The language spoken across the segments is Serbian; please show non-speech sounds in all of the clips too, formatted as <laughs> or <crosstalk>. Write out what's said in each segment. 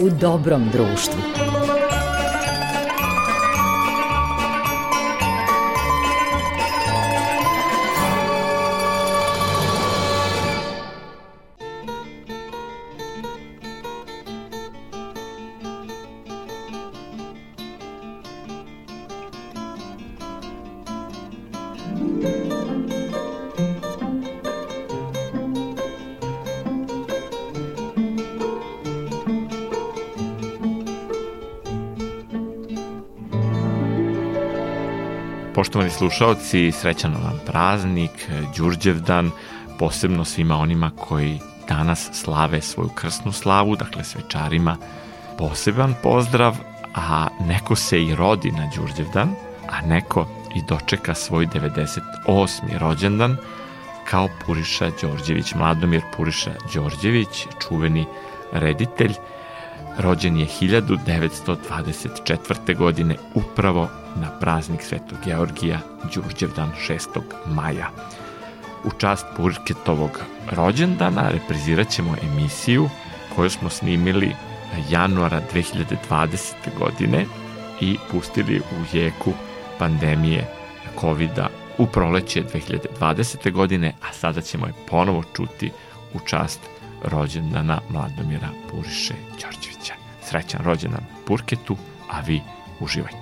u dobrom društvu. Poštovani slušaoci, srećan vam praznik, Đurđevdan, posebno svima onima koji danas slave svoju krsnu slavu, dakle svečarima poseban pozdrav, a neko se i rodi na Đurđevdan, a neko i dočeka svoj 98. rođendan kao Puriša Đorđević, Mladomir Puriša Đorđević, čuveni reditelj, Rođen je 1924. godine upravo na praznik Svetog Georgija Đurđevdan 6. maja. U čast Burketovog rođendana reprizirat ćemo emisiju koju smo snimili januara 2020. godine i pustili u jeku pandemije covid u proleće 2020. godine, a sada ćemo je ponovo čuti u čast rođendana Mladomira Puriše Đorđevića. Srećan rođendan Purketu, a vi uživajte.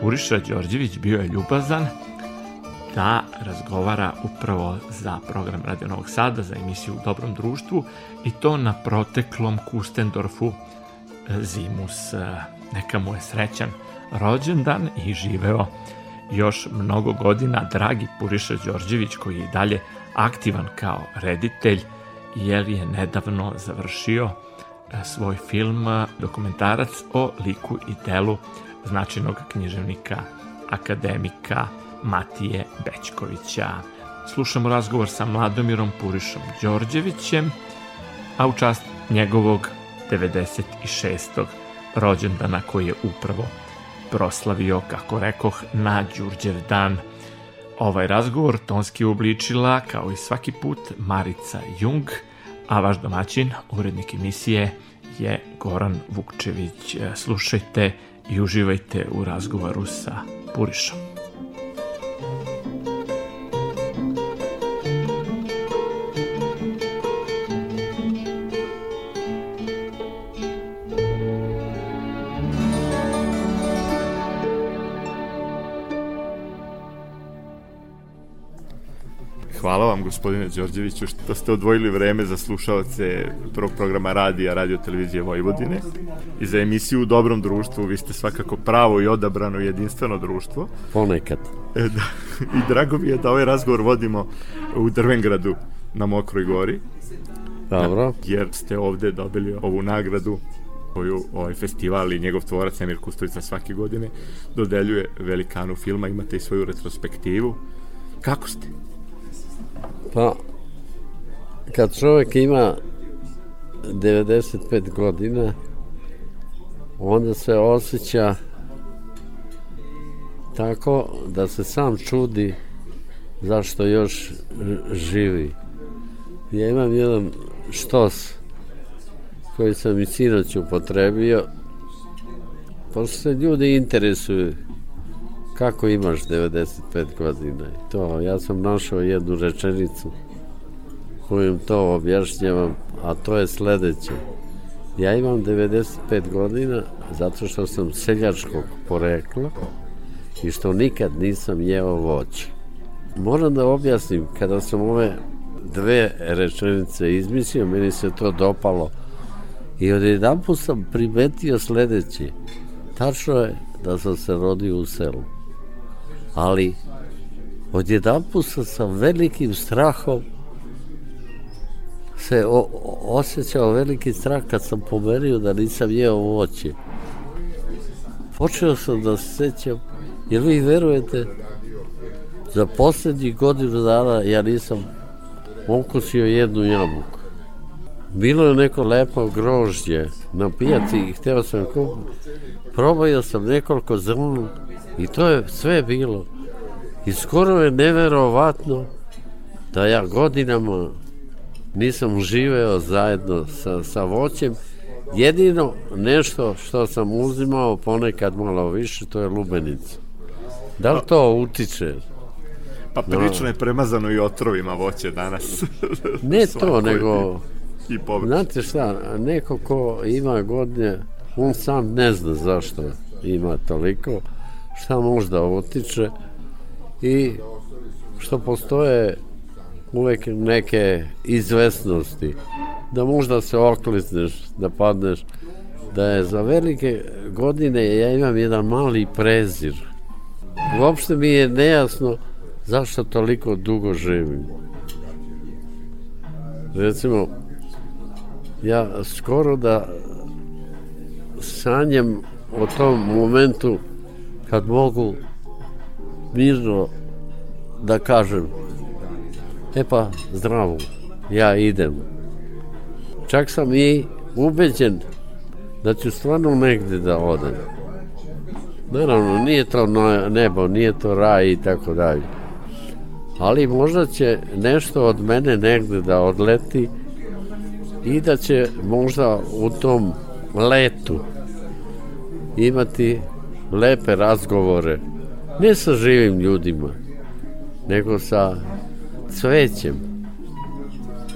Puriša Đorđević bio je ljubazan, da razgovara upravo za program Radio Novog Sada, za emisiju U dobrom društvu i to na proteklom Kustendorfu zimus. E, neka mu je srećan rođendan i živeo još mnogo godina dragi Puriša Đorđević koji je dalje aktivan kao reditelj jer je nedavno završio e, svoj film e, dokumentarac o liku i delu značajnog književnika akademika Matije Bećkovića. Slušamo razgovor sa Mladomirom Purišom Đorđevićem, a u čast njegovog 96. rođendana koji je upravo proslavio, kako rekoh, na Đurđev dan. Ovaj razgovor tonski obličila, kao i svaki put, Marica Jung, a vaš domaćin, urednik emisije, je Goran Vukčević. Slušajte i uživajte u razgovoru sa Purišom. Hvala vam, gospodine Đorđeviću, što ste odvojili vreme za slušalce prvog programa radija Radio Televizije Vojvodine i za emisiju U dobrom društvu. Vi ste svakako pravo i odabrano jedinstveno društvo. Ponekad. E, da, I drago mi je da ovaj razgovor vodimo u Drvengradu na Mokroj gori. Dobro. Da, jer ste ovde dobili ovu nagradu koju ovaj festival i njegov tvorac Emir Kusturica svake godine dodeljuje velikanu filma, imate i svoju retrospektivu. Kako ste? Pa, kad čovjek ima 95 godina, onda se osjeća tako da se sam čudi zašto još živi. Ja imam jedan štos koji sam i sinoć upotrebio, pošto se ljudi interesuju Kako imaš 95 godina? To, ja sam našao jednu rečenicu kojom to objašnjavam, a to je sledeće. Ja imam 95 godina zato što sam seljačkog porekla i što nikad nisam jeo voće. Moram da objasnim, kada sam ove dve rečenice izmislio, meni se to dopalo i od put sam primetio sledeće. Tačno je da sam se rodio u selu ali odjedan put sam velikim strahom se o, osjećao veliki strah kad sam pomerio da nisam jeo voće. Počeo sam da se sećam, jer vi verujete, za poslednjih godinu dana ja nisam okusio jednu jabuku. Bilo je neko lepo grožđe na pijaci i hteo sam kupiti. Probao sam nekoliko zrna I to je sve bilo. I skoro je neverovatno da ja godinama nisam živeo zajedno sa, sa voćem. Jedino nešto što sam uzimao ponekad malo više, to je lubenica. Da li pa- to utiče? Pa prilično je premazano i otrovima voće danas. <laughs> ne to, nego... I, i povrće. Znate šta, neko ko ima godine, on sam ne zna zašto ima toliko, šta možda otiče i što postoje uvek neke izvesnosti da možda se oklisneš, da padneš, da je za velike godine ja imam jedan mali prezir. Uopšte mi je nejasno zašto toliko dugo živim. Recimo, ja skoro da sanjem o tom momentu kad mogu mirno da kažem e pa zdravo, ja idem. Čak sam i ubeđen da ću stvarno negde da odem. Naravno, nije to nebo, nije to raj i tako dalje. Ali možda će nešto od mene negde da odleti i da će možda u tom letu imati lepe razgovore, ne sa živim ljudima, nego sa cvećem,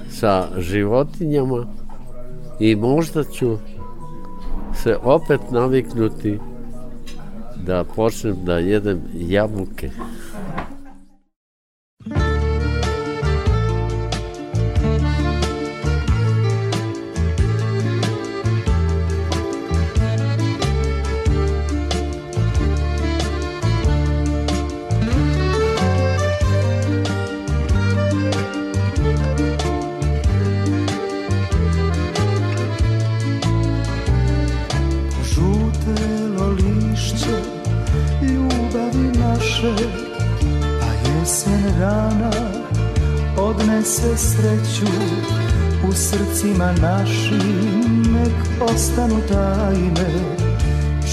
sa životinjama i možda ću se opet naviknuti da počnem da jedem jabuke. naše Pa jesen rana odnese sreću U srcima našim nek ostanu tajne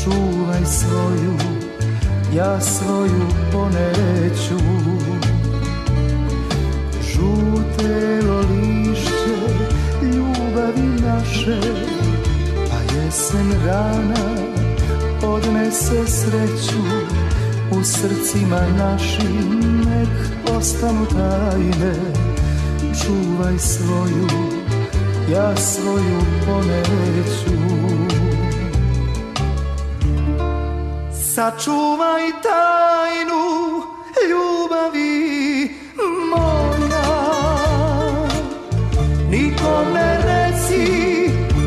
Čuvaj svoju, ja svoju poneću Žutelo lišće ljubavi naše Pa jesen rana odnese sreću srcima našim nek ostanu tajne Čuvaj svoju, ja svoju poneću Sačuvaj tajnu ljubavi moja Nikom ne reci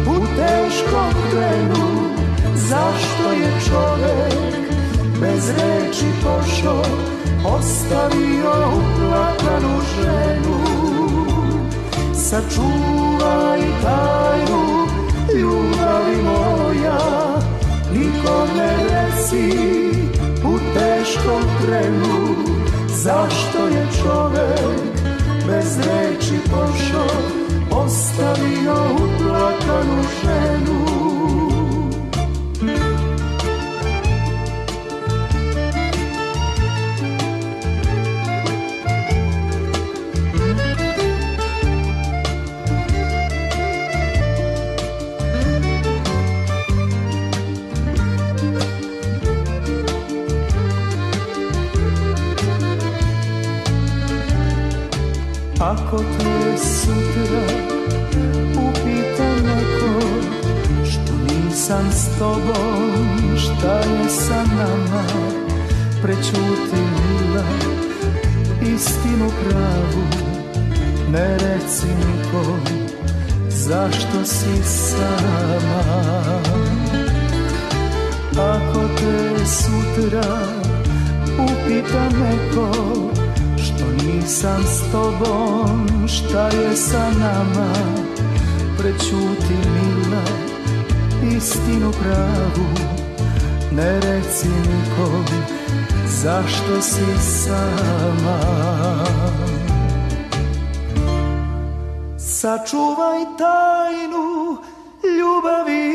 u teškom trenu Zašto je čovek bez reči pošao, ostavio uplakanu ženu. Sačuvaj tajnu ljubavi moja, nikom ne reci u teškom trenu. Zašto je čovek bez reči pošao, ostavio uplakanu ženu? Ako te sutra upita neko Što nisam s tobom, šta je sa nama Prečuti mila, istinu pravu Ne reci nikom, zašto si sama Ako te sutra upita neko sam s tobom, šta je sa nama Prećuti mila, istinu pravu Ne reci nikom, zašto si sama Sačuvaj tajnu ljubavi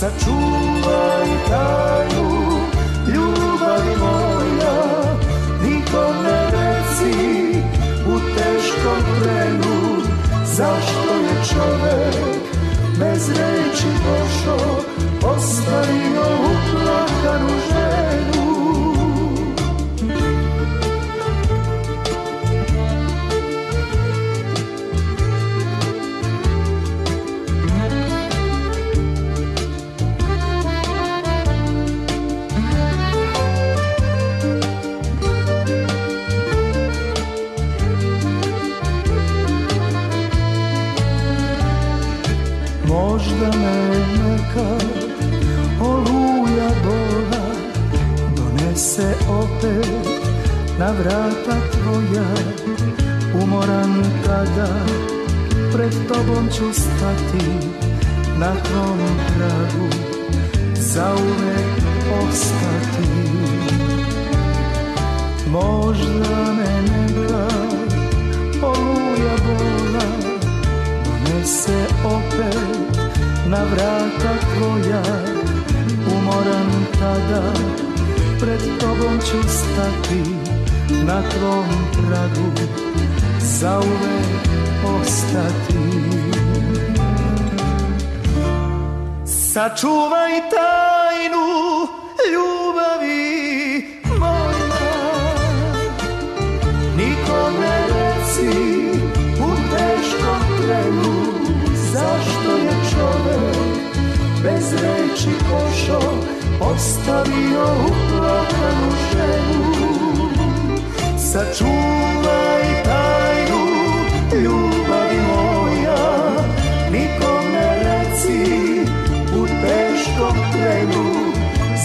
saciulam tai čeka Oluja bola Donese opet Na vrata tvoja Umoran kada Pred tobom ću stati Na tom pragu Zauvek ostati Možda me neka Oluja bola Donese opet na vrata tvoja Umoran tada, pred tobom ću stati Na tvom tragu, zauvek ostati Sačuvaj tajnu plaži košo Ostavio uplakanu ženu Sačuvaj tajnu ljubavi moja Nikom ne reci u teškom trenu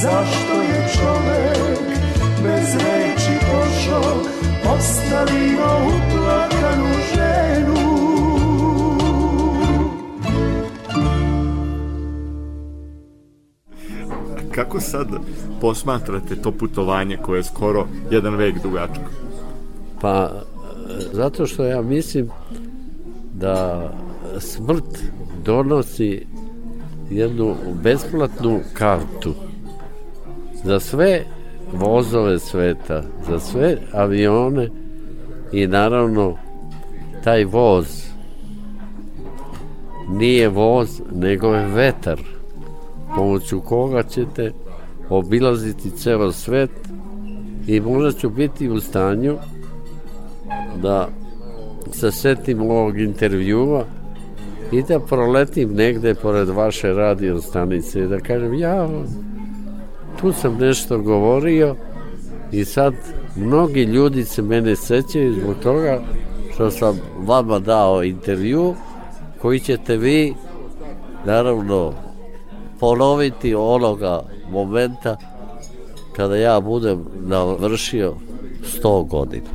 Zašto je čovek bez reči pošao Ostavio uplakanu Kako sad posmatrate to putovanje koje je skoro jedan vek dugačko? Pa, zato što ja mislim da smrt donosi jednu besplatnu kartu za sve vozove sveta, za sve avione i naravno taj voz nije voz, nego je vetar pomoću koga ćete obilaziti ceo svet i možda ću biti u stanju da se setim ovog intervjua i da proletim negde pored vaše radio stanice i da kažem ja tu sam nešto govorio i sad mnogi ljudi se mene sećaju zbog toga što sam vama dao intervju koji ćete vi naravno ponoviti onoga momenta kada ja budem navršio 100 godina.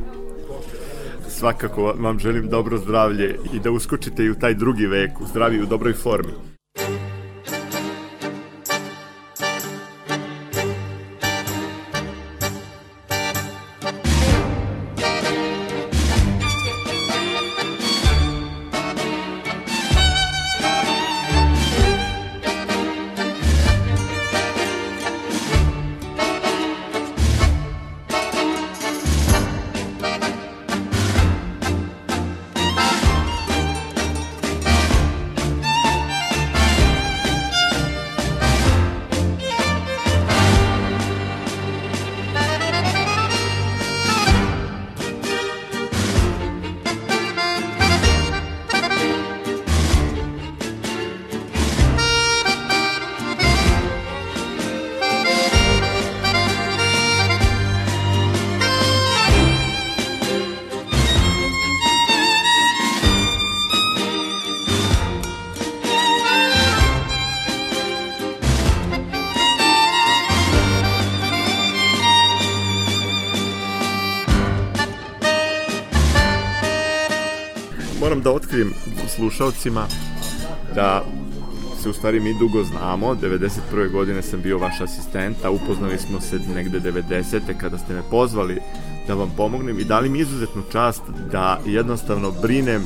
Svakako vam želim dobro zdravlje i da uskočite i u taj drugi vek, u zdravi i u dobroj formi. otkrijem slušalcima da se u stvari mi dugo znamo, 91. godine sam bio vaš asistent, a upoznali smo se negde 90. kada ste me pozvali da vam pomognem i dali mi izuzetnu čast da jednostavno brinem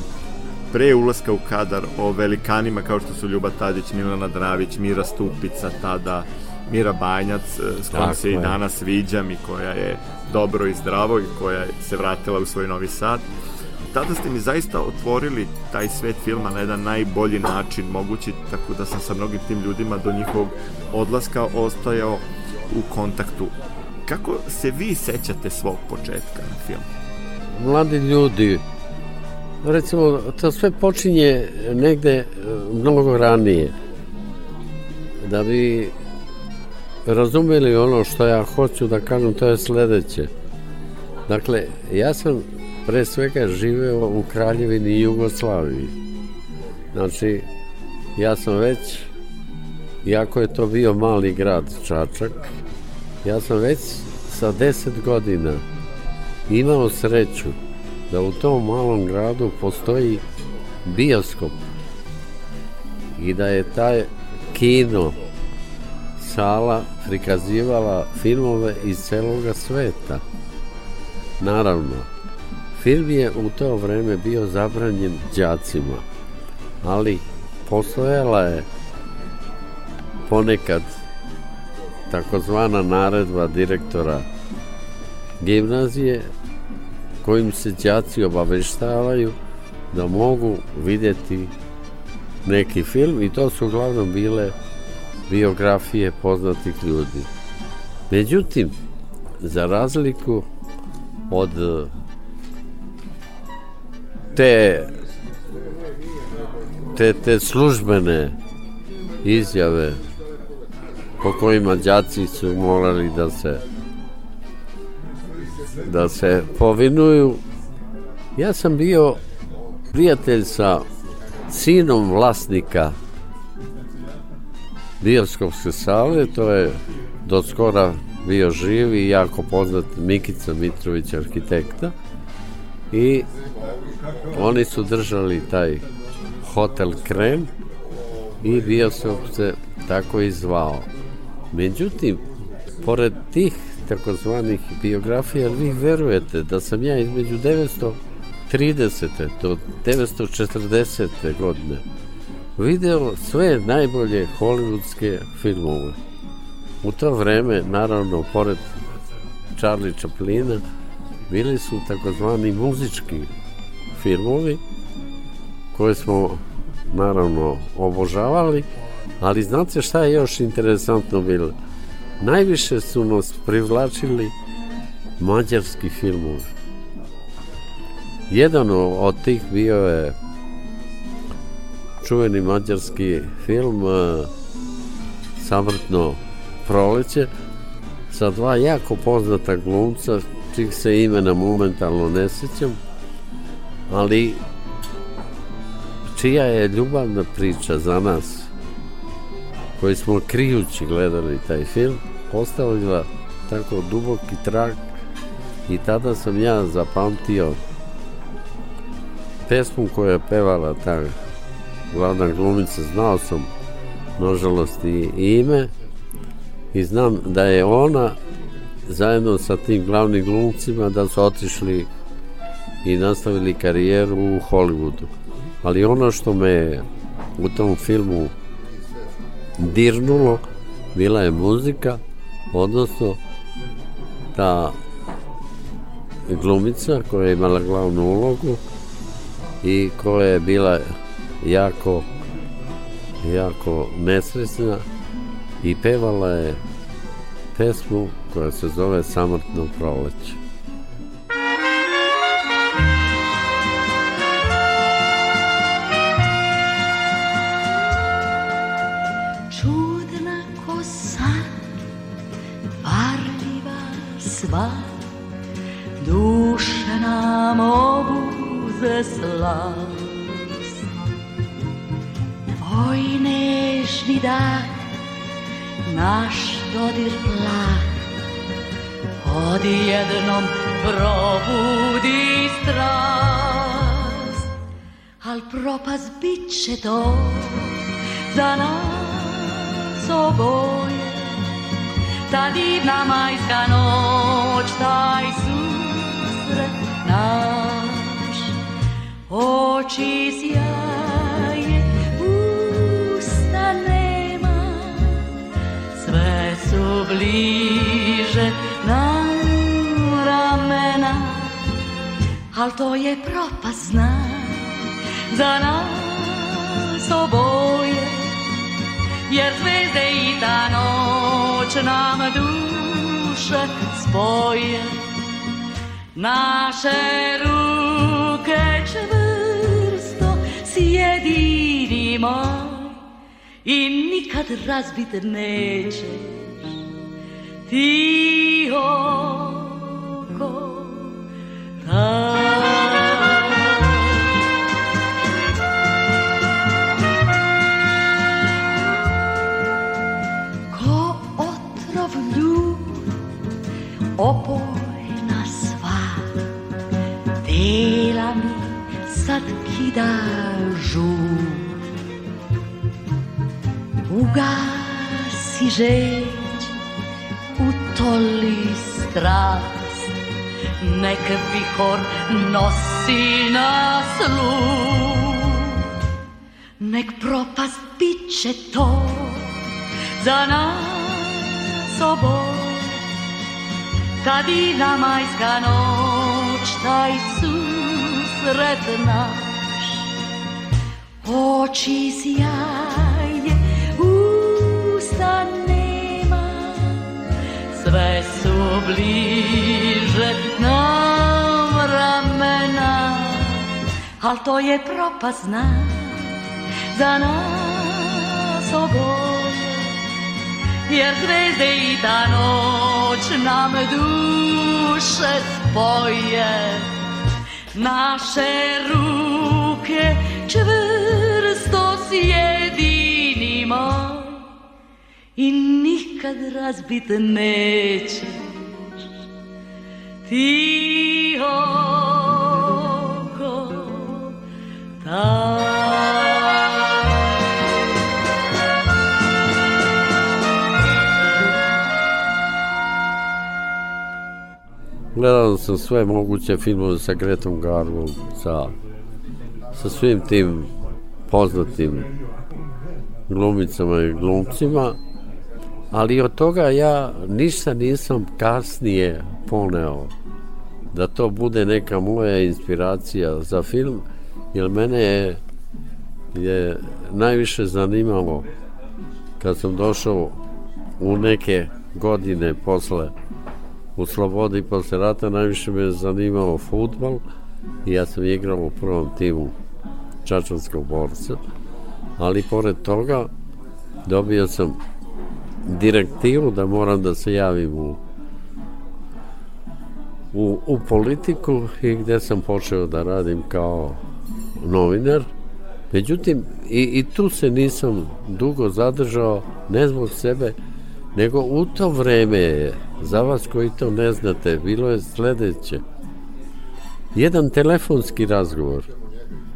pre ulaska u kadar o velikanima kao što su Ljuba Tadić, Milana Dravić, Mira Stupica tada, Mira Banjac, eh, s kojom se i danas viđam i koja je dobro i zdravo i koja se vratila u svoj novi sad tada ste mi zaista otvorili taj svet filma na jedan najbolji način mogući, tako da sam sa mnogim tim ljudima do njihovog odlaska ostajao u kontaktu. Kako se vi sećate svog početka na filmu? Mladi ljudi, recimo, to sve počinje negde e, mnogo ranije. Da bi razumeli ono što ja hoću da kažem, to je sledeće. Dakle, ja sam pre svega živeo u Kraljevini Jugoslaviji. Znači, ja sam već, iako je to bio mali grad Čačak, ja sam već sa 10 godina imao sreću da u tom malom gradu postoji bioskop i da je taj kino sala prikazivala filmove iz celoga sveta. Naravno, Film je u to vreme bio zabranjen đacima, ali postojala je ponekad takozvana naredba direktora gimnazije kojim se đaci obaveštavaju da mogu videti neki film i to su uglavnom bile biografije poznatih ljudi. Međutim, za razliku od te te, te službene izjave po kojima đaci su morali da se da se povinuju ja sam bio prijatelj sa sinom vlasnika Dijavskovske sale to je do skora bio živ i jako poznat Mikica Mitrović arhitekta i oni su držali taj hotel Krem i bio se uopšte tako i zvao. Međutim, pored tih takozvanih biografija, vi verujete da sam ja između 930. do 940. godine video sve najbolje hollywoodske filmove. U to vreme, naravno, pored Charlie Chaplina, bili su takozvani muzički filmovi koje smo naravno obožavali, ali znate šta je još interesantno bilo? Najviše su nas privlačili mađarski filmovi. Jedan od tih bio je čuveni mađarski film e, Samrtno proleće sa dva jako poznata glumca čijeg se imena momentalno ne sećam, ali čija je ljubavna priča za nas koji smo krijući gledali taj film ostavila tako duboki trag i tada sam ja zapamtio pesmu koju je pevala ta glavna glumica znao sam nažalost i ime i znam da je ona zajedno sa tim glavnim glumcima da su otišli i nastavili karijeru u Hollywoodu. Ali ono što me u tom filmu dirnulo bila je muzika, odnosno ta glumica koja je imala glavnu ulogu i koja je bila jako jako nesresna i pevala je pesmu koja se zove Samrtno proleće. sva Duše nam obuze slast Tvoj nežni dah Naš dodir plah Kad jednom probudi strast Al propast bit će to Za nas oboje Ta divna majska noć Taj susret naš Oči sjaje Usta nema Sve su bliže Al to je propast znam za nas oboje Jer zvezde i ta noć nam duše spoje Naše ruke čvrsto sjedinimo I nikad razbit nećeš ti oko ta opojna sva Tela mi sad kidažu Ugasi žeć, utoli strast Nek vihor nosi na lud Nek propast bit to za nas oboj Kadina majska noć, taj susret naš, oči sjajne, usta nema, sve su bliže nam ramena, al to je propazna za nas ogolj, jer zvezde i ta noć, nam duše spoje Naše ruke čvrsto sjedinimo I nikad razbit nećeš Ti oko taj Gledao sam sve moguće filmove sa Gretom Garvom, sa, sa svim tim poznatim glumicama i glumcima, ali od toga ja ništa nisam kasnije poneo da to bude neka moja inspiracija za film, jer mene je, je najviše zanimalo kad sam došao u neke godine posle u Slobodi posle rata najviše me zanimao futbal i ja sam igrao u prvom timu Čačanskog borca ali pored toga dobio sam direktivu da moram da se javim u u, u politiku i gde sam počeo da radim kao novinar međutim i, i tu se nisam dugo zadržao ne zbog sebe Nego u to vreme za vas koji to ne znate, bilo je sledeće. Jedan telefonski razgovor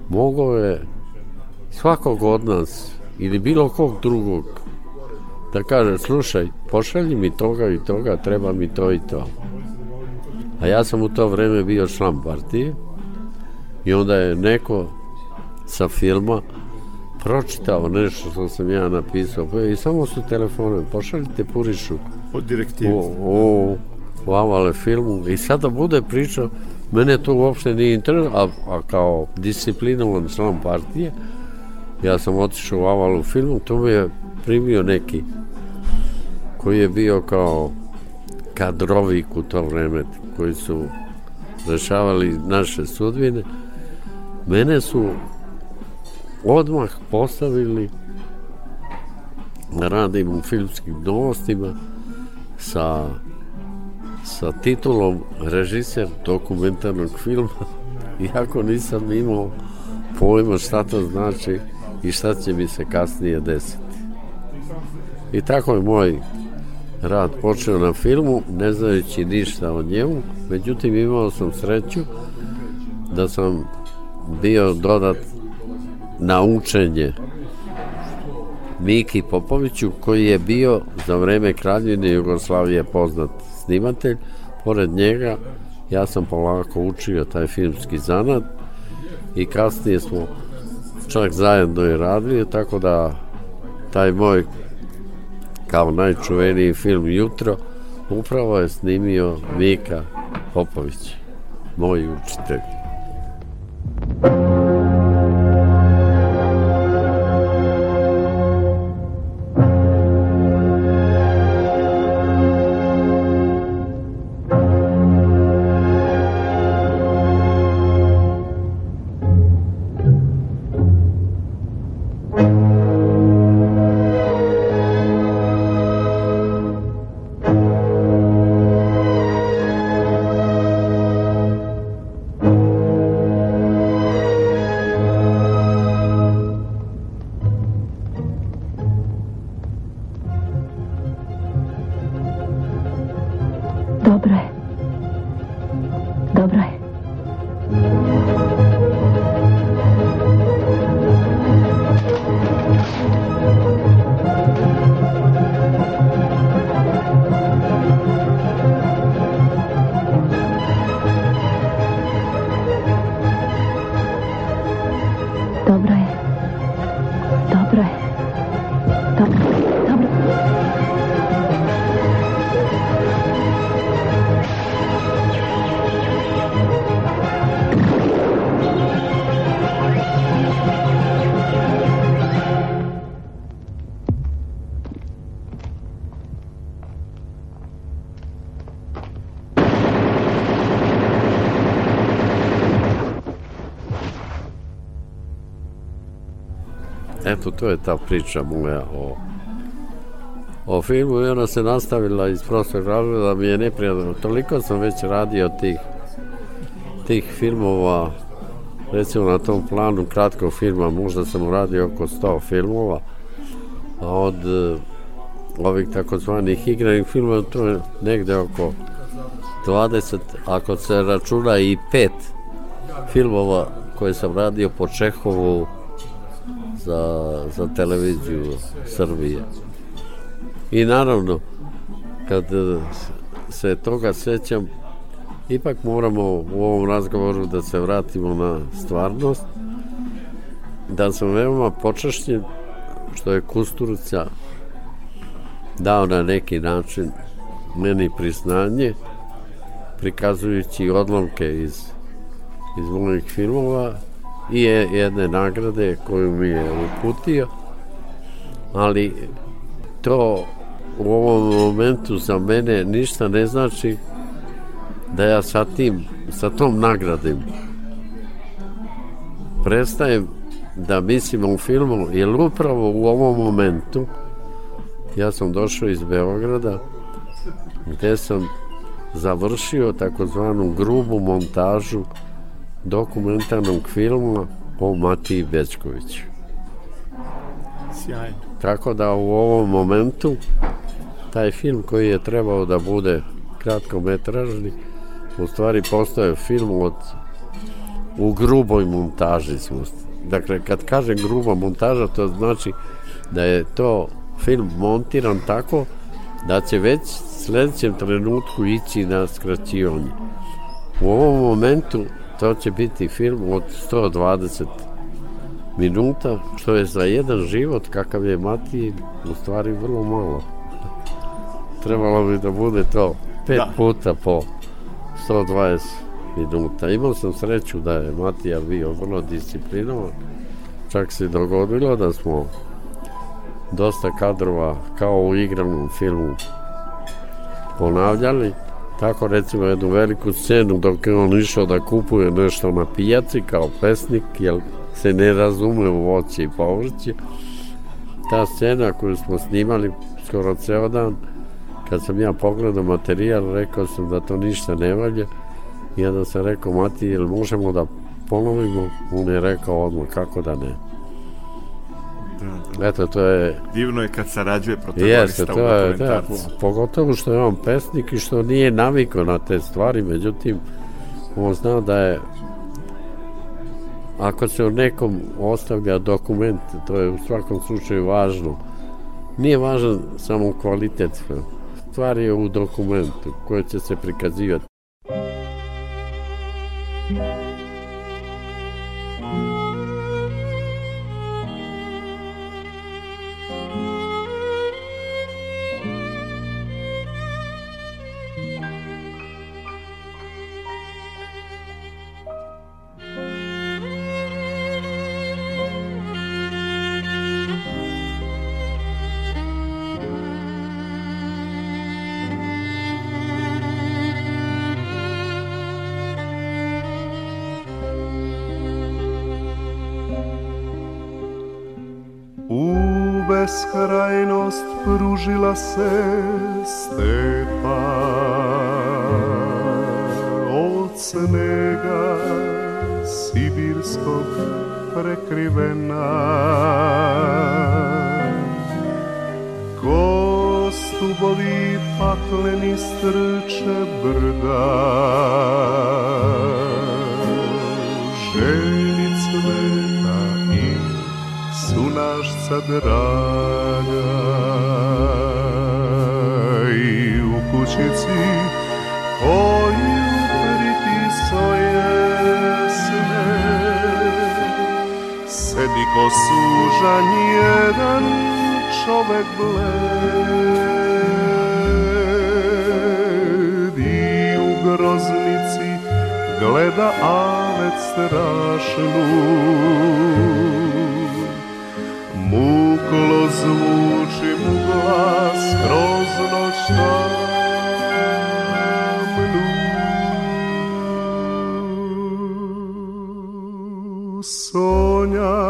mogao je svakog od nas ili bilo kog drugog da kaže, slušaj, pošalji mi toga i toga, treba mi to i to. A ja sam u to vreme bio član partije i onda je neko sa filma pročitao nešto što sam ja napisao pa, i samo su telefonom pošaljite Purišu po direktivu o, o, o Avale filmu i sada bude priča mene to uopšte nije interesno a, a kao disciplinovan član partije ja sam otišao u Avalu filmu to me je primio neki koji je bio kao kadrovik u to vreme koji su rešavali naše sudbine mene su odmah postavili da radim u filmskim novostima sa, sa titulom režiser dokumentarnog filma <laughs> iako nisam imao pojma šta to znači i šta će mi se kasnije desiti. I tako je moj rad počeo na filmu, ne znajući ništa o njemu, međutim imao sam sreću da sam bio dodat na učenje Miki Popoviću koji je bio za vreme kraljevine Jugoslavije poznat snimatelj. Pored njega ja sam polako učio taj filmski zanat i kasnije smo čak zajedno i radili, tako da taj moj kao najčuveniji film Jutro upravo je snimio Mika Popović, moj učitelj. Thank you. eto, to je ta priča moja o, o filmu i ona se nastavila iz prostog razloga da mi je neprijatno. Toliko sam već radio tih, tih filmova, recimo na tom planu kratkog filma, možda sam uradio oko 100 filmova, a od eh, ovih takozvanih igranih filmova to je negde oko 20, ako se računa i pet filmova koje sam radio po Čehovu, za, za televiziju Srbije. I naravno, kad se toga sećam, ipak moramo u ovom razgovoru da se vratimo na stvarnost, da sam veoma počašćen što je Kusturica dao na neki način meni priznanje prikazujući odlomke iz, iz mojih filmova i jedne nagrade koju mi je uputio ali to u ovom momentu za mene ništa ne znači da ja sa tim sa tom nagradim prestajem da mislim u filmu jer upravo u ovom momentu ja sam došao iz Beograda gde sam završio takozvanu grubu montažu dokumentarnom filmu o Matiji Bečkoviću. Sjajno. Tako da u ovom momentu taj film koji je trebao da bude kratkometražni u stvari postoje film od u gruboj montaži smo. Dakle, kad kažem gruba montaža, to znači da je to film montiran tako da će već sledećem trenutku ići na skraćivanje. U ovom momentu To će biti film od 120 minuta, što je za jedan život kakav je Matijin u stvari vrlo malo. Trebalo bi da bude to pet da. puta po 120 minuta. Imao sam sreću da je Matija bio vrlo disciplinovan. Čak se dogodilo da smo dosta kadrova kao u igranom filmu ponavljali Tako recimo jednu veliku scenu dok je on išao da kupuje nešto na pijaci kao pesnik, jer se ne razume u voće i povrće. Ta scena koju smo snimali skoro ceo dan, kad sam ja pogledao materijal, rekao sam da to ništa ne valje. I onda sam rekao, Mati, jel možemo da ponovimo? On je rekao odmah, kako da ne. Mm-hmm. Eto, to je... Divno je kad sarađuje protagonista jeste, to u dokumentaciji. da, pogotovo što je on pesnik i što nije navikao na te stvari, međutim, on zna da je ako se u nekom ostavlja dokument, to je u svakom slučaju važno. Nije važan samo kvalitet film. Stvar je u dokumentu koje će se prikazivati. Thank you. milost pružila se stepa od snega sibirskog prekrivena Kostubovi stubovi pakleni strče brda željnic me tu naš sad i u kućici koju pritiso je sne sedi ko sužan jedan čovek bled i u groznici gleda avet strašnu staklo zvuči mu glas kroz noć tamnu. Sonja,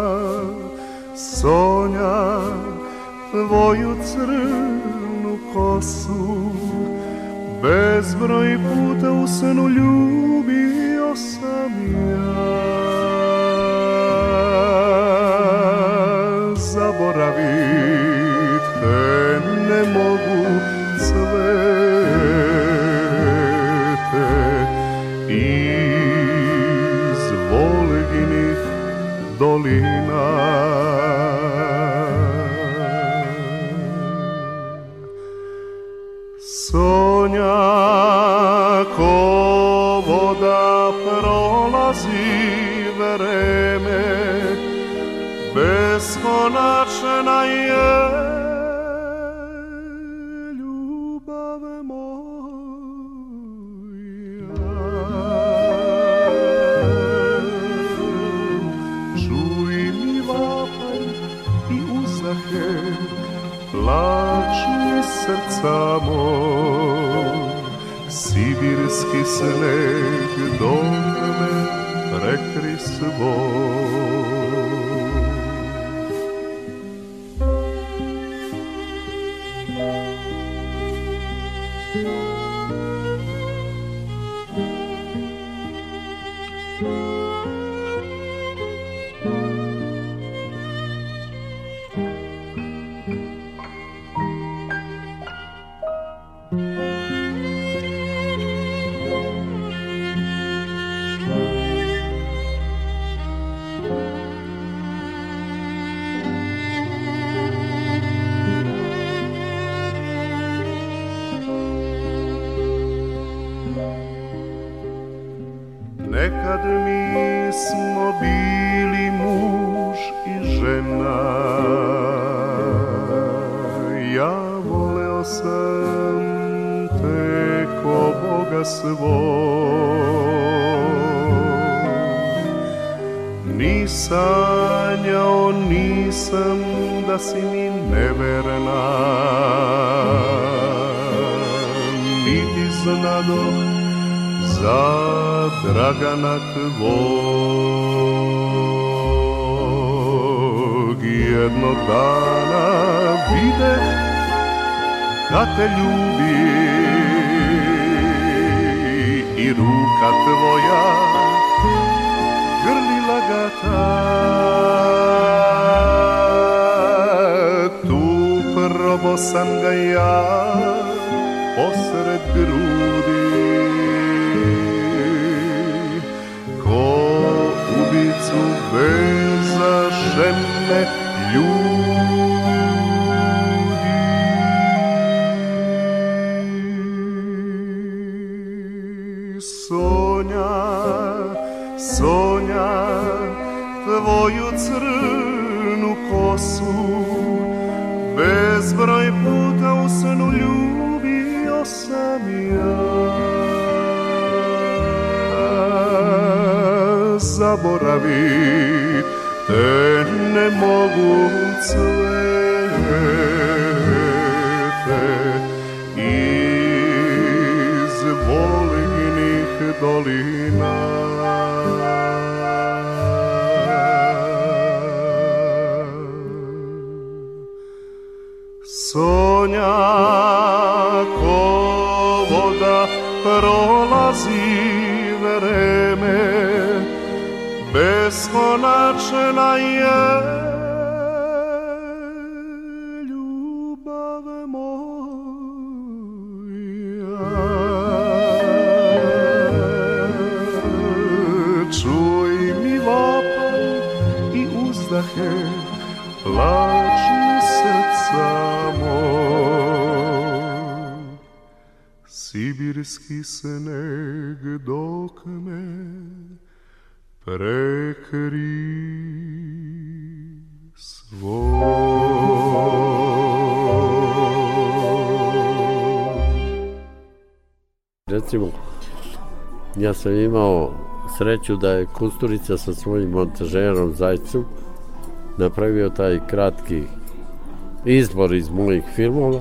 Sonja, tvoju crnu kosu bezbroj puta u snu ljubim iz Volginih dolina. Sonja ko voda prolazi vreme beskonačno nebeski sneg dome prekri svoj. probo sam ga ja posred grudi recimo, ja sam imao sreću da je Kusturica sa svojim montažerom Zajcu napravio taj kratki izbor iz mojih filmova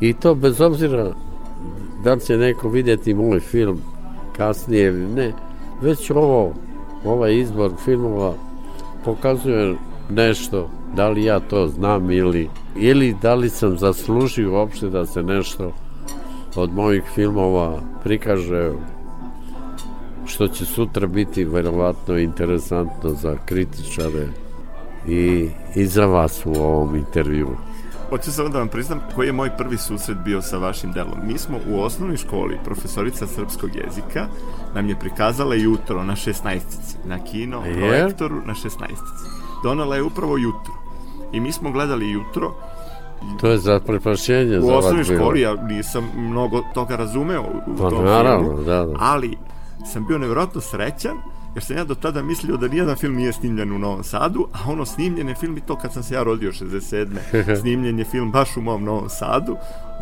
i to bez obzira da li će neko vidjeti moj film kasnije ili ne, već ovo, ovaj izbor filmova pokazuje nešto, da li ja to znam ili, ili da li sam zaslužio uopšte da se nešto od mojih filmova prikaže što će sutra biti verovatno interesantno za kritičare i, i za vas u ovom intervju. Hoću samo da vam priznam koji je moj prvi susret bio sa vašim delom. Mi smo u osnovnoj školi, profesorica srpskog jezika, nam je prikazala jutro na 16. na kino, je? projektoru na 16. Donala je upravo jutro. I mi smo gledali jutro To je za preprašenje. U osnovnoj školi ja nisam mnogo toga razumeo u pa, tom naravno, filmu, da, da. ali sam bio nevjerojatno srećan jer sam ja do tada mislio da nijedan film nije snimljen u Novom Sadu, a ono snimljen je film i to kad sam se ja rodio 67. <laughs> Snimljen je film baš u mom Novom Sadu,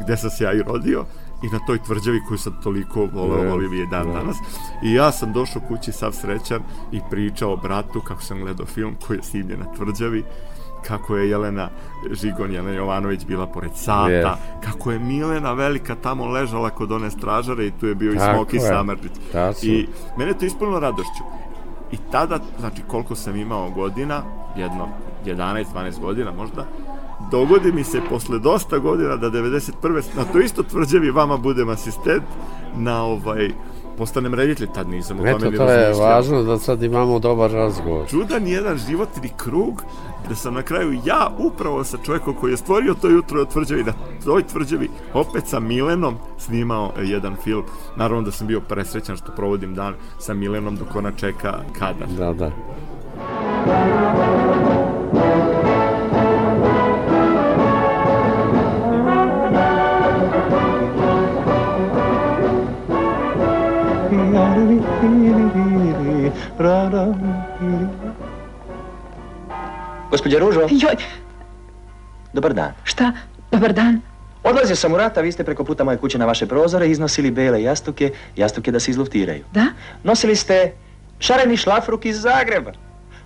gde sam se ja i rodio i na toj tvrđavi koju sam toliko voleo, volim je dan ne. Da. danas. I ja sam došao kući sav srećan i pričao bratu kako sam gledao film koji je snimljen na tvrđavi kako je Jelena Žigon, Jelena Jovanović bila pored sata, yes. kako je Milena Velika tamo ležala kod one stražare i tu je bio Tako i Smoki Samarđić. I mene to ispunilo radošću. I tada, znači koliko sam imao godina, jedno 11-12 godina možda, dogodi mi se posle dosta godina da 91. na to isto tvrđevi vama budem asistent na ovaj postanem reditelj, tad nisam Eto, o tome ni to je važno da sad imamo dobar razgovor. Čudan jedan životni krug da sam na kraju ja upravo sa čovjekom koji je stvorio to jutro od tvrđavi, da toj tvrđavi opet sa Milenom snimao jedan film. Naravno da sam bio presrećan što provodim dan sa Milenom dok ona čeka kada. Da, da. Gospodje Ružo? Joj. Dobar dan. Šta? Dobar dan. Odlazio sam u rat, vi ste preko puta moje kuće na vaše prozore iznosili bele jastuke, jastuke da se izluftiraju. Da? Nosili ste šareni šlafruk iz Zagreba.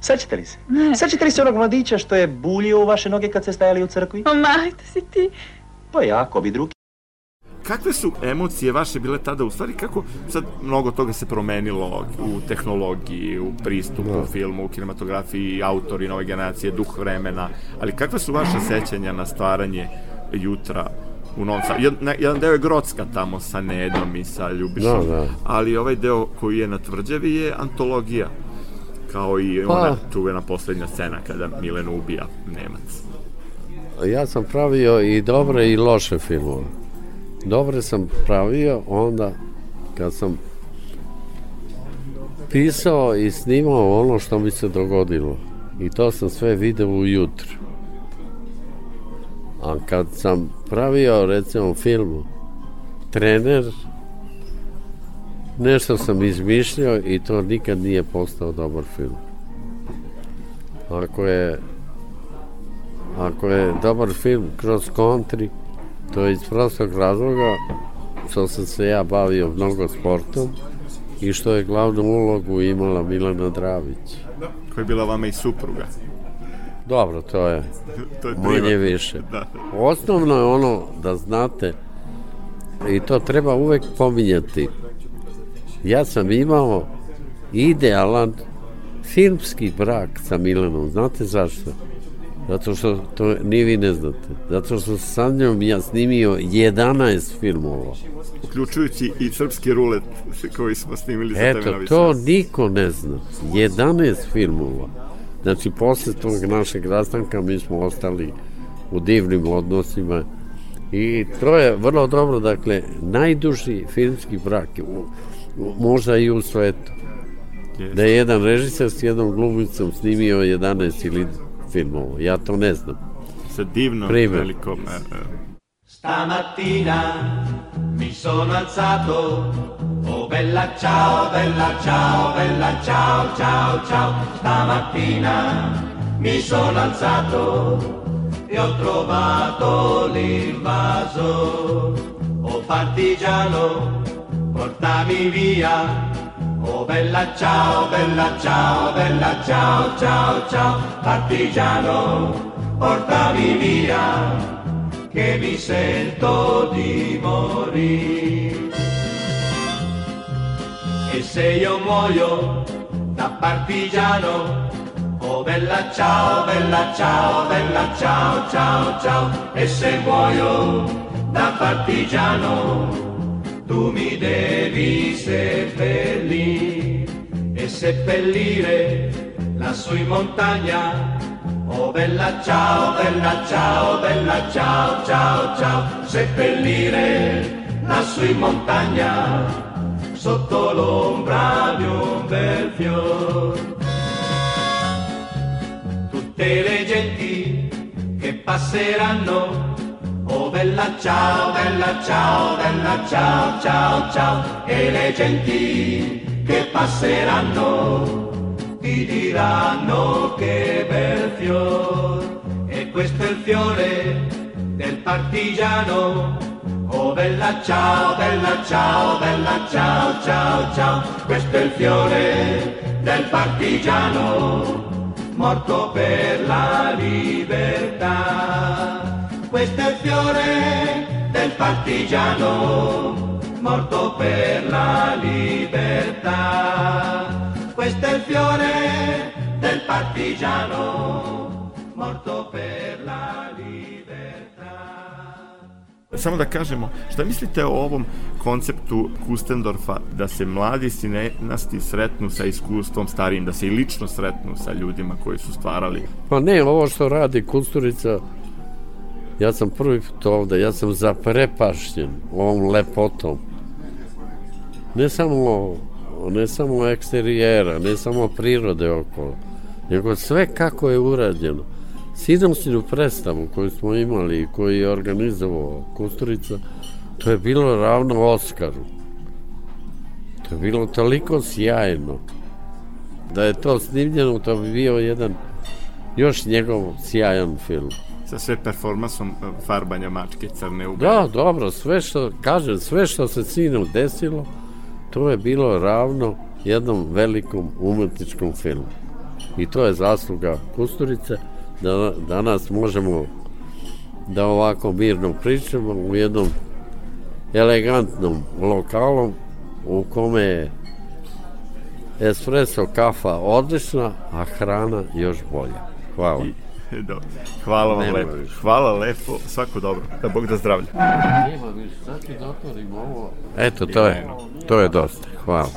Sećate li se? Ne. Sećate li se onog mladića što je buljio u vaše noge kad ste stajali u crkvi? O, to si ti. Pa jako bi drugi kakve su emocije vaše bile tada u stvari kako sad mnogo toga se promenilo u tehnologiji u pristupu da. u filmu u kinematografiji autori nove generacije duh vremena ali kakve su vaše sećanja na stvaranje jutra u Novom Sadu. Jedan, jedan deo je Grocka tamo sa Nedom i sa Ljubišom, da, da. ali ovaj deo koji je na tvrđavi je antologija, kao i pa. ona čuvena poslednja scena kada Milen ubija Nemac. Ja sam pravio i dobre i loše filmove. Dobre da sam pravio onda kad sam pisao i snimao ono što mi se dogodilo. I to sam sve video ujutru. A kad sam pravio recimo film trener, nešto sam izmišljao i to nikad nije postao dobar film. Ako je ako je dobar film kroz country, To je iz prostog razloga što sam se ja bavio mnogo sportom i što je glavnu ulogu imala Milana Dravić. Koja je bila vama i supruga. Dobro, to je, to je manje privat. više. Da. Osnovno je ono da znate i to treba uvek pominjati. Ja sam imao idealan filmski brak sa Milanom. Znate zašto? zato što to ni vi ne znate. Zato što sa njom ja snimio 11 filmova. Uključujući i srpski rulet koji smo snimili za Eto, to niko ne zna. 11 filmova. Znači, posle tog našeg rastanka mi smo ostali u divnim odnosima i to je vrlo dobro, dakle, najduži filmski brak, u, u, možda i u svetu. Da je jedan režisar s jednom glumicom snimio 11 ili filmu. Ja to ne znam. Se divno Prime. prilikom... Eh, eh. Stamattina mi sono alzato Oh bella ciao, bella ciao, bella ciao, ciao, ciao. Stamattina mi sono alzato e ho trovato l'invaso. Oh partigiano, portami via Oh bella ciao, bella ciao, bella ciao, ciao, ciao, partigiano, portami via, che mi sento di morire. E se io muoio da partigiano, Oh bella ciao, bella ciao, bella ciao, ciao, ciao, e se muoio da partigiano, tu mi devi seppellire e seppellire lassù in montagna. Oh bella ciao, bella ciao, bella ciao, ciao, ciao, seppellire lassù in montagna sotto l'ombra di un bel fior. Tutte le genti che passeranno Oh bella ciao, bella ciao, bella ciao, ciao, ciao, e le genti che passeranno ti diranno che bel fior, e questo è il fiore del partigiano. Oh bella ciao, bella ciao, bella ciao, ciao, ciao, questo è il fiore del partigiano, morto per la libertà. Questo è il fiore del partigiano morto per la libertà. Questo è il fiore del partigiano morto per la libertà. Samo da kažemo, šta mislite o ovom konceptu Kustendorfa da se mladi sinasti sretnu sa iskustvom starijim, da se i lično sretnu sa ljudima koji su stvarali? Pa ne, ovo što radi Kusturica Ja sam prvi put ovde, ja sam zaprepašćen ovom lepotom. Ne samo, ne samo eksterijera, ne samo prirode okolo, nego sve kako je urađeno. Sinomsinu predstavu koju smo imali i koju je organizovao Kusturica, to je bilo ravno Oskaru. To je bilo toliko sjajno. Da je to snimljeno, to bi bio jedan još njegov sjajan film sa sve performansom e, farbanja mačke crne u Da, dobro, sve što, kažem, sve što se sinu desilo, to je bilo ravno jednom velikom umetničkom filmu. I to je zasluga Kusturice da danas možemo da ovako mirno pričamo u jednom elegantnom lokalu u kome je espresso kafa odlična, a hrana još bolja. Hvala. <laughs> Dobro. Hvala vam Nema lepo. Više. Hvala lepo, svako dobro. Da Bog da zdravlja. Nema više, sad ću da otvorim ovo. Eto, to je, to je dosta. Hvala.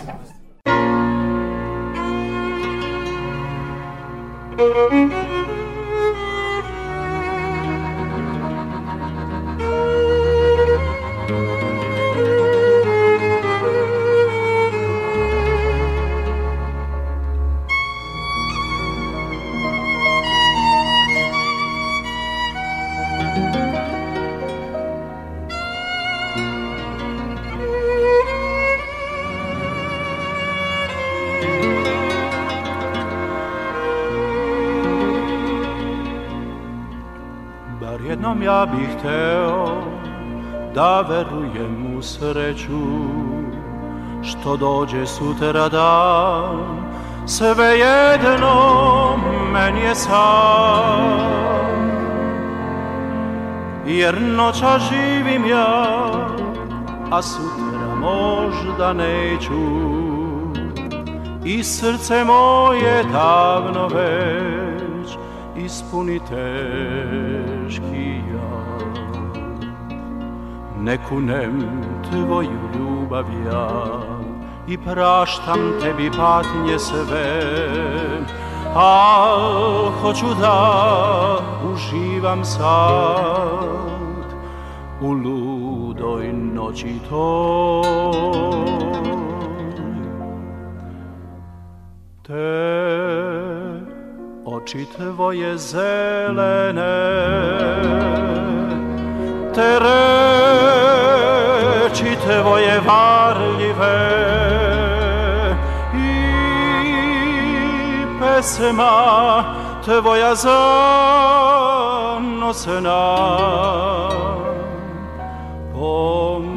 Thank ja bih teo da verujem u sreću što dođe sutra da sve jedno meni je sam jer noća živim ja a sutra možda neću i srce moje davno već ispuni teški ne kunem tvoju ljubav ja i praštam tebi patnje sve a hoću da uživam sad u ludoj noći toj te oči tvoje zelene te reči tvoje varljive i pesma tvoja zanosena. Pomoći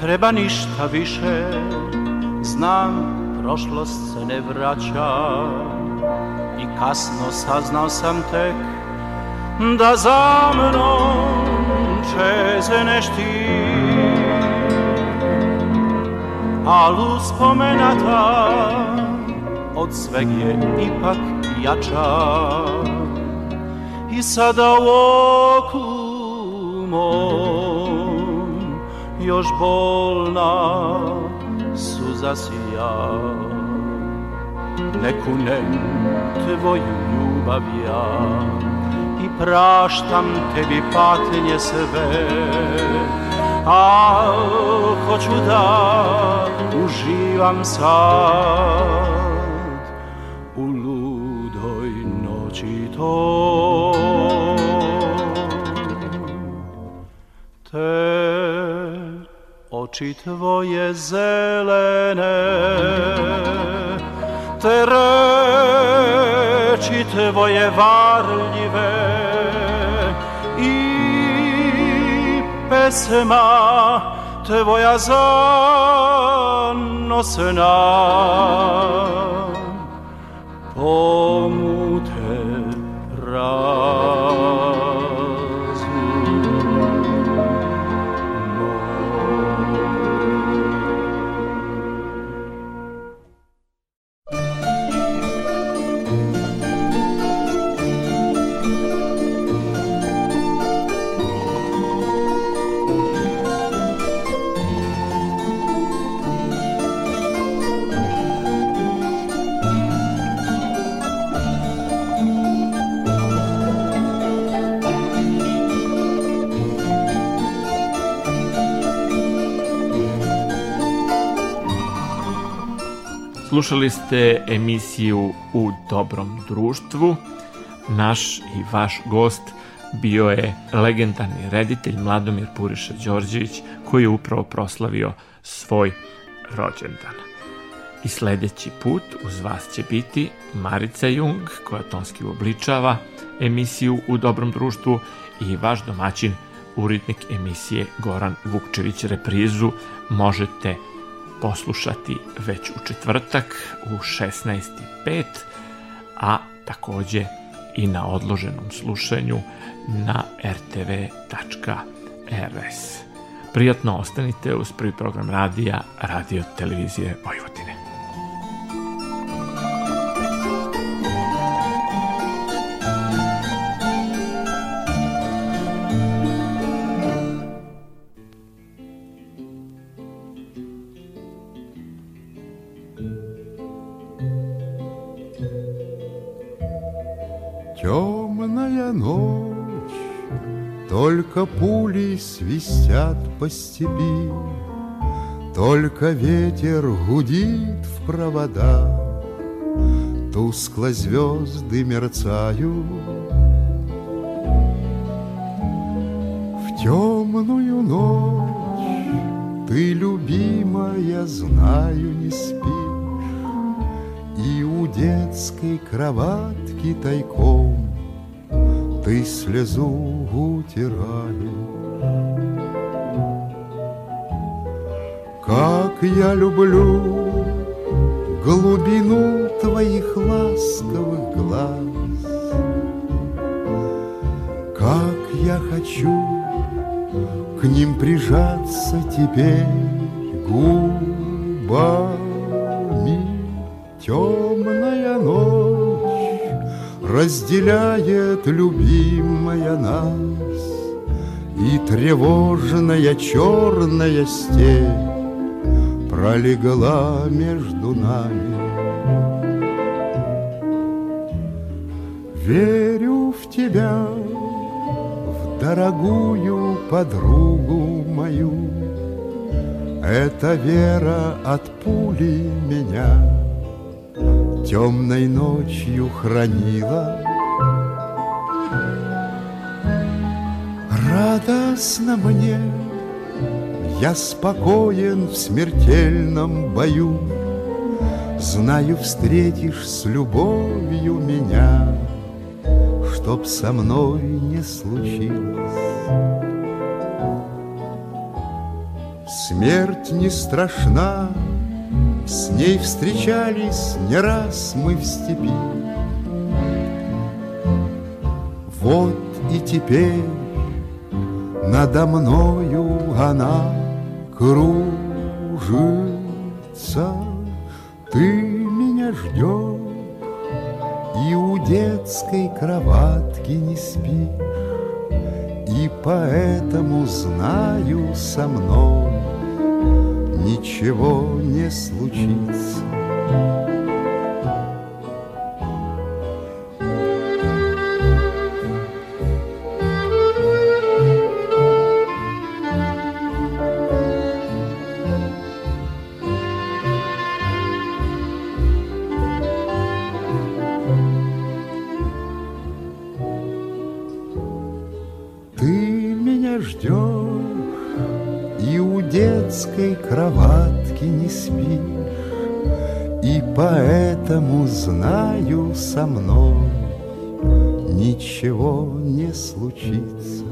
treba ništa više Znam, prošlost se ne vraća I kasno saznao sam tek Da za mnom čeze ne šti Al uspomenata Od sveg je ipak jača I sada u oku još bolna suza sija Ne kunem tvoju ljubav ja I praštam tebi patnje sve A hoću da uživam sad U ludoj noći toj oči tvoje zelené, te reči tvoje varljive i pesma tvoja zanosna. Pomoć Slušali ste emisiju U dobrom društvu. Naš i vaš gost bio je legendarni reditelj Mladomir Puriša Đorđević koji je upravo proslavio svoj rođendan. I sledeći put uz vas će biti Marica Jung koja tonski obličava emisiju U dobrom društvu i vaš domaćin uritnik emisije Goran Vukčević reprizu možete poslušati već u četvrtak u 16.05, a takođe i na odloženom slušanju na rtv.rs. Prijatno ostanite uz prvi program radija Radio Televizije Vojvodine. по степи, Только ветер гудит в провода, Тускло звезды мерцают. В темную ночь ты, любимая, знаю, не спишь, И у детской кроватки тайком ты слезу утираешь. я люблю Глубину твоих ласковых глаз Как я хочу к ним прижаться теперь губами Темная ночь разделяет любимая нас И тревожная черная степь пролегла между нами. Верю в тебя, в дорогую подругу мою, Эта вера от пули меня темной ночью хранила. Радостно мне я спокоен в смертельном бою, Знаю, встретишь с любовью меня, Чтоб со мной не случилось. Смерть не страшна, С ней встречались не раз мы в степи. Вот и теперь надо мною она кружится, ты меня ждешь, И у детской кроватки не спишь, И поэтому знаю со мной ничего не случится. не спишь, И поэтому знаю со мной Ничего не случится.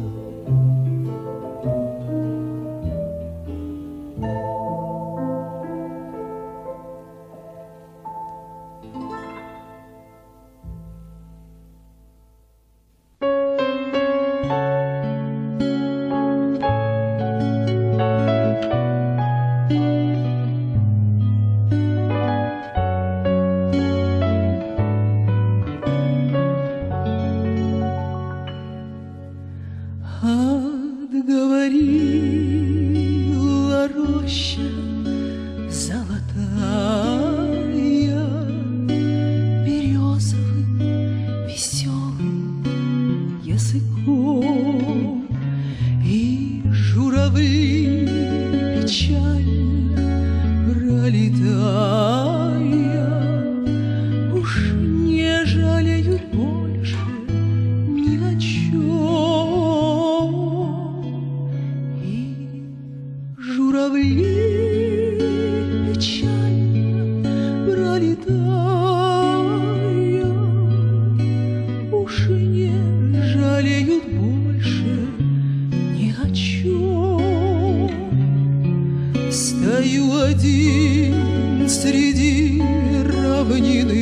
стою один среди равнины.